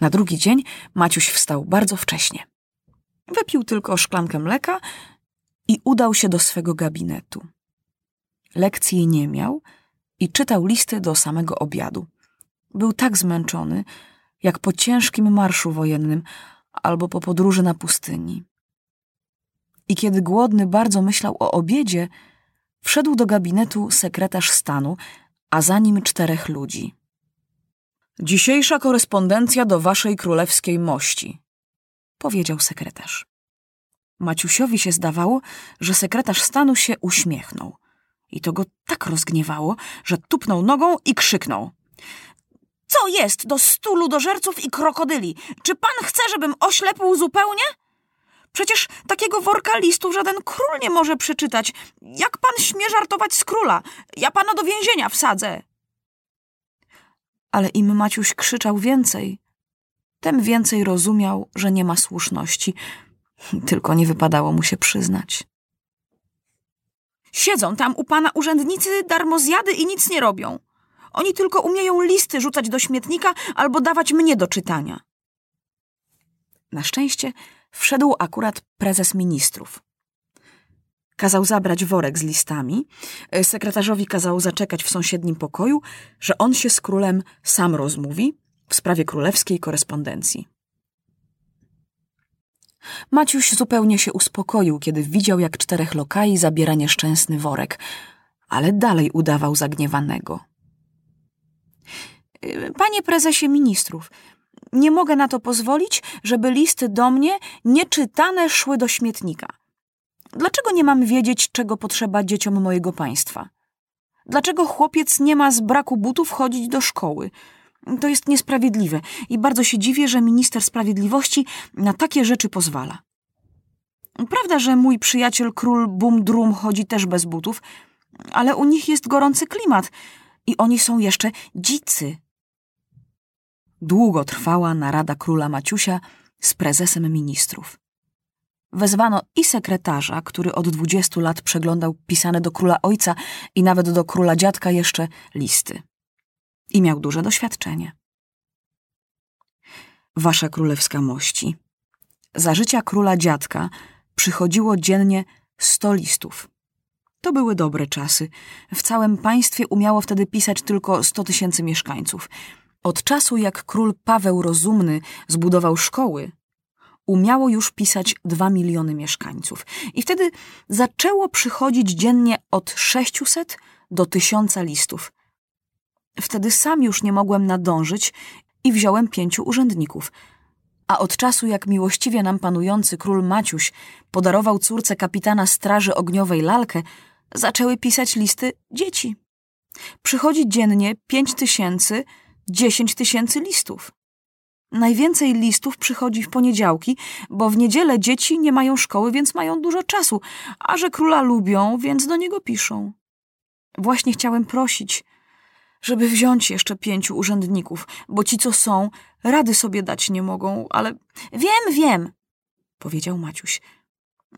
Na drugi dzień Maciuś wstał bardzo wcześnie. Wypił tylko szklankę mleka i udał się do swego gabinetu. Lekcji nie miał i czytał listy do samego obiadu. Był tak zmęczony, jak po ciężkim marszu wojennym albo po podróży na pustyni. I kiedy głodny bardzo myślał o obiedzie, wszedł do gabinetu sekretarz stanu, a za nim czterech ludzi. Dzisiejsza korespondencja do waszej królewskiej mości, powiedział sekretarz. Maciusiowi się zdawało, że sekretarz stanu się uśmiechnął. I to go tak rozgniewało, że tupnął nogą i krzyknął. Co jest do stu ludożerców i krokodyli? Czy pan chce, żebym oślepł zupełnie? Przecież takiego worka listów żaden król nie może przeczytać. Jak pan śmie żartować z króla? Ja pana do więzienia wsadzę. Ale im Maciuś krzyczał więcej, tem więcej rozumiał, że nie ma słuszności. Tylko nie wypadało mu się przyznać. Siedzą tam u pana urzędnicy darmozjady i nic nie robią. Oni tylko umieją listy rzucać do śmietnika albo dawać mnie do czytania. Na szczęście wszedł akurat prezes ministrów. Kazał zabrać worek z listami, e, sekretarzowi kazał zaczekać w sąsiednim pokoju, że on się z królem sam rozmówi w sprawie królewskiej korespondencji. Maciuś zupełnie się uspokoił, kiedy widział, jak czterech lokai zabiera nieszczęsny worek, ale dalej udawał zagniewanego. Panie prezesie ministrów, nie mogę na to pozwolić, żeby listy do mnie nieczytane szły do śmietnika. Dlaczego nie mam wiedzieć, czego potrzeba dzieciom mojego państwa? Dlaczego chłopiec nie ma z braku butów chodzić do szkoły? To jest niesprawiedliwe i bardzo się dziwię, że minister sprawiedliwości na takie rzeczy pozwala. Prawda, że mój przyjaciel król Bum-Drum chodzi też bez butów, ale u nich jest gorący klimat i oni są jeszcze dzicy. Długo trwała narada króla Maciusia z prezesem ministrów. Wezwano i sekretarza, który od dwudziestu lat przeglądał pisane do króla ojca i nawet do króla dziadka jeszcze listy. I miał duże doświadczenie. Wasza królewska mości. Za życia króla dziadka przychodziło dziennie sto listów. To były dobre czasy. W całym państwie umiało wtedy pisać tylko sto tysięcy mieszkańców. Od czasu, jak król Paweł Rozumny zbudował szkoły, umiało już pisać dwa miliony mieszkańców. I wtedy zaczęło przychodzić dziennie od sześciuset do tysiąca listów. Wtedy sam już nie mogłem nadążyć i wziąłem pięciu urzędników. A od czasu, jak miłościwie nam panujący król Maciuś podarował córce kapitana Straży Ogniowej lalkę, zaczęły pisać listy dzieci. Przychodzi dziennie pięć tysięcy, dziesięć tysięcy listów. Najwięcej listów przychodzi w poniedziałki, bo w niedzielę dzieci nie mają szkoły, więc mają dużo czasu, a że króla lubią, więc do niego piszą. Właśnie chciałem prosić, żeby wziąć jeszcze pięciu urzędników, bo ci, co są, rady sobie dać nie mogą, ale wiem, wiem, powiedział Maciuś.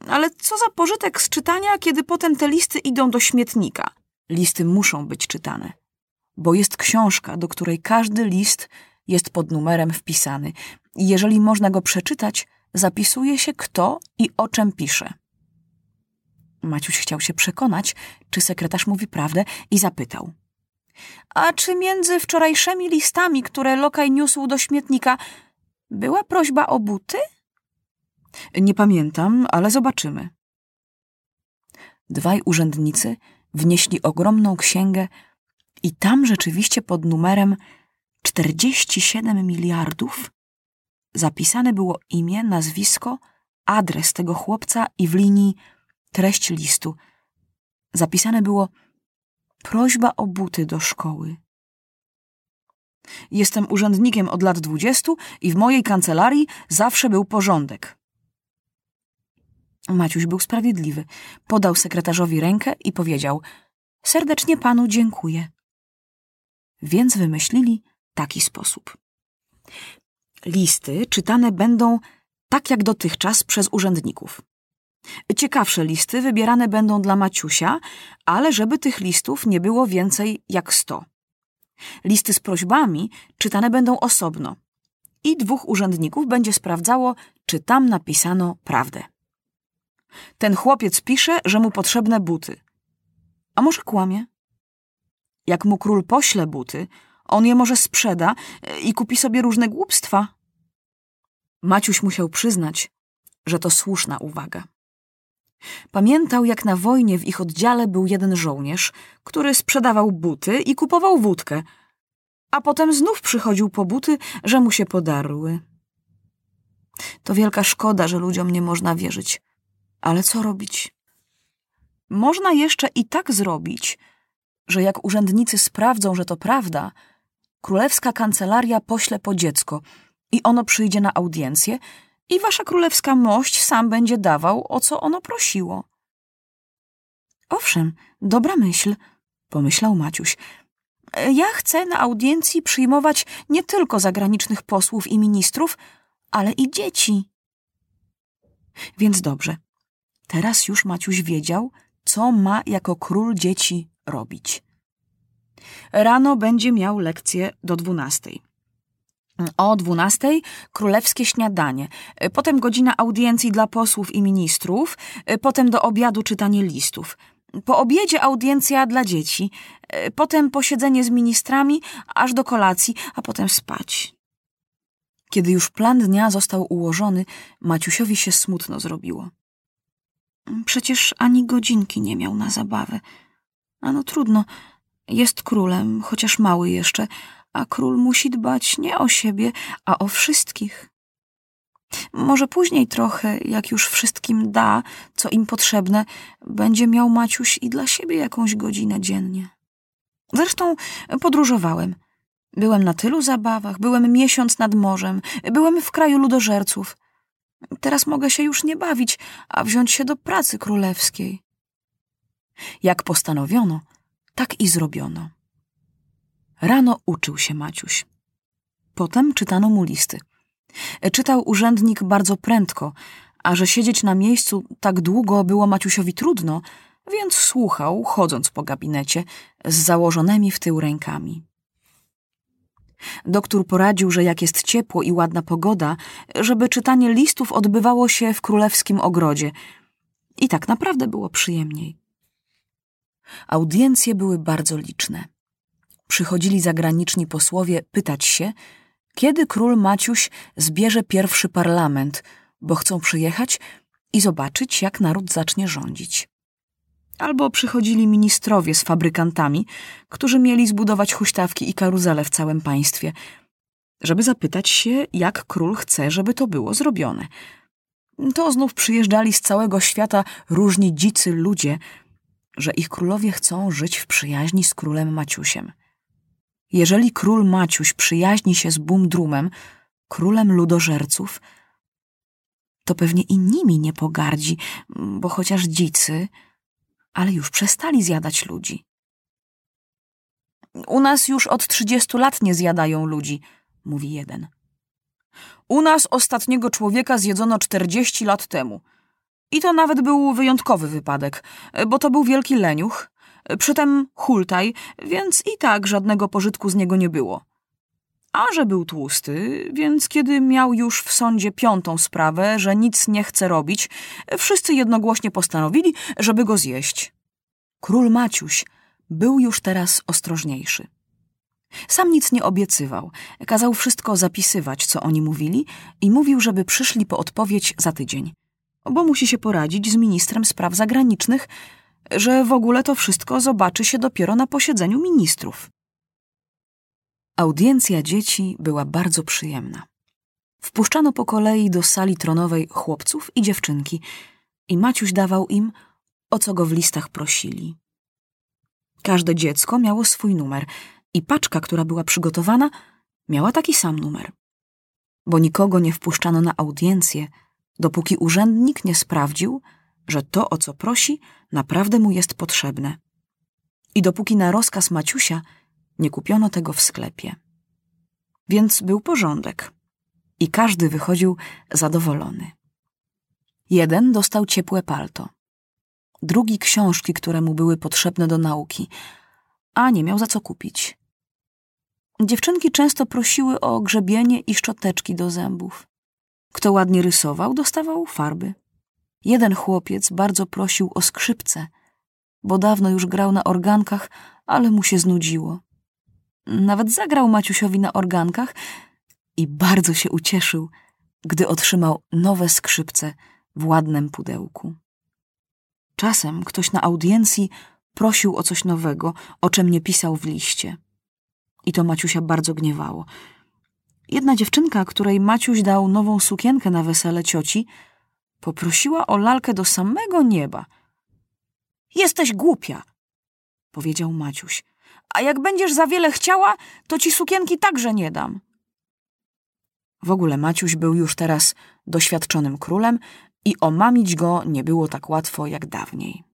Ale co za pożytek z czytania, kiedy potem te listy idą do śmietnika? Listy muszą być czytane, bo jest książka, do której każdy list jest pod numerem wpisany. Jeżeli można go przeczytać, zapisuje się kto i o czym pisze. Maciuś chciał się przekonać, czy sekretarz mówi prawdę i zapytał. A czy między wczorajszymi listami, które lokaj niósł do śmietnika, była prośba o buty? Nie pamiętam, ale zobaczymy. Dwaj urzędnicy wnieśli ogromną księgę i tam rzeczywiście pod numerem 47 miliardów zapisane było imię, nazwisko, adres tego chłopca i w linii treść listu. Zapisane było prośba o buty do szkoły. Jestem urzędnikiem od lat dwudziestu i w mojej kancelarii zawsze był porządek. Maciuś był sprawiedliwy. Podał sekretarzowi rękę i powiedział: Serdecznie panu dziękuję. Więc wymyślili taki sposób. Listy czytane będą tak jak dotychczas przez urzędników. Ciekawsze listy wybierane będą dla Maciusia, ale żeby tych listów nie było więcej jak sto. Listy z prośbami czytane będą osobno. i dwóch urzędników będzie sprawdzało, czy tam napisano prawdę. Ten chłopiec pisze, że mu potrzebne buty. A może kłamie? Jak mu król pośle buty, on je może sprzeda e, i kupi sobie różne głupstwa. Maciuś musiał przyznać, że to słuszna uwaga. Pamiętał, jak na wojnie w ich oddziale był jeden żołnierz, który sprzedawał buty i kupował wódkę, a potem znów przychodził po buty, że mu się podarły. To wielka szkoda, że ludziom nie można wierzyć. Ale co robić? Można jeszcze i tak zrobić, że jak urzędnicy sprawdzą, że to prawda, królewska kancelaria pośle po dziecko i ono przyjdzie na audiencję i wasza królewska mość sam będzie dawał, o co ono prosiło. Owszem, dobra myśl, pomyślał Maciuś. Ja chcę na audiencji przyjmować nie tylko zagranicznych posłów i ministrów, ale i dzieci. Więc dobrze. Teraz już Maciuś wiedział, co ma jako król dzieci robić. Rano będzie miał lekcję do dwunastej. O dwunastej królewskie śniadanie, potem godzina audiencji dla posłów i ministrów, potem do obiadu czytanie listów. Po obiedzie audiencja dla dzieci, potem posiedzenie z ministrami, aż do kolacji, a potem spać. Kiedy już plan dnia został ułożony, Maciusiowi się smutno zrobiło. Przecież ani godzinki nie miał na zabawę. A no trudno, jest królem, chociaż mały jeszcze, a król musi dbać nie o siebie, a o wszystkich. Może później trochę, jak już wszystkim da, co im potrzebne, będzie miał Maciuś i dla siebie jakąś godzinę dziennie. Zresztą podróżowałem. Byłem na tylu zabawach, byłem miesiąc nad morzem, byłem w kraju ludożerców. Teraz mogę się już nie bawić, a wziąć się do pracy królewskiej. Jak postanowiono, tak i zrobiono. Rano uczył się Maciuś. Potem czytano mu listy. Czytał urzędnik bardzo prędko, a że siedzieć na miejscu tak długo było Maciusiowi trudno, więc słuchał, chodząc po gabinecie, z założonymi w tył rękami. Doktor poradził, że jak jest ciepło i ładna pogoda, żeby czytanie listów odbywało się w królewskim ogrodzie. I tak naprawdę było przyjemniej. Audiencje były bardzo liczne. Przychodzili zagraniczni posłowie pytać się, kiedy król Maciuś zbierze pierwszy parlament, bo chcą przyjechać i zobaczyć, jak naród zacznie rządzić. Albo przychodzili ministrowie z fabrykantami, którzy mieli zbudować huśtawki i karuzele w całym państwie, żeby zapytać się, jak król chce, żeby to było zrobione. To znów przyjeżdżali z całego świata różni dzicy ludzie, że ich królowie chcą żyć w przyjaźni z królem Maciusiem. Jeżeli król Maciuś przyjaźni się z Bumdrumem, królem ludożerców, to pewnie i nimi nie pogardzi, bo chociaż dzicy, ale już przestali zjadać ludzi. U nas już od trzydziestu lat nie zjadają ludzi, mówi jeden. U nas ostatniego człowieka zjedzono czterdzieści lat temu. I to nawet był wyjątkowy wypadek, bo to był wielki leniuch, przytem hultaj, więc i tak żadnego pożytku z niego nie było. A że był tłusty, więc kiedy miał już w sądzie piątą sprawę, że nic nie chce robić, wszyscy jednogłośnie postanowili, żeby go zjeść. Król Maciuś był już teraz ostrożniejszy. Sam nic nie obiecywał, kazał wszystko zapisywać, co oni mówili i mówił, żeby przyszli po odpowiedź za tydzień, bo musi się poradzić z ministrem spraw zagranicznych, że w ogóle to wszystko zobaczy się dopiero na posiedzeniu ministrów. Audiencja dzieci była bardzo przyjemna. Wpuszczano po kolei do sali tronowej chłopców i dziewczynki i Maciuś dawał im, o co go w listach prosili. Każde dziecko miało swój numer i paczka, która była przygotowana, miała taki sam numer. Bo nikogo nie wpuszczano na audiencję, dopóki urzędnik nie sprawdził, że to, o co prosi, naprawdę mu jest potrzebne. I dopóki na rozkaz Maciusia nie kupiono tego w sklepie. Więc był porządek i każdy wychodził zadowolony. Jeden dostał ciepłe palto, drugi książki, które mu były potrzebne do nauki, a nie miał za co kupić. Dziewczynki często prosiły o grzebienie i szczoteczki do zębów. Kto ładnie rysował, dostawał farby. Jeden chłopiec bardzo prosił o skrzypce, bo dawno już grał na organkach, ale mu się znudziło. Nawet zagrał Maciusiowi na organkach i bardzo się ucieszył, gdy otrzymał nowe skrzypce w ładnym pudełku. Czasem ktoś na audiencji prosił o coś nowego, o czym nie pisał w liście. I to Maciusia bardzo gniewało. Jedna dziewczynka, której Maciuś dał nową sukienkę na wesele cioci, poprosiła o lalkę do samego nieba. Jesteś głupia, powiedział Maciuś. A jak będziesz za wiele chciała, to ci sukienki także nie dam. W ogóle Maciuś był już teraz doświadczonym królem i omamić go nie było tak łatwo jak dawniej.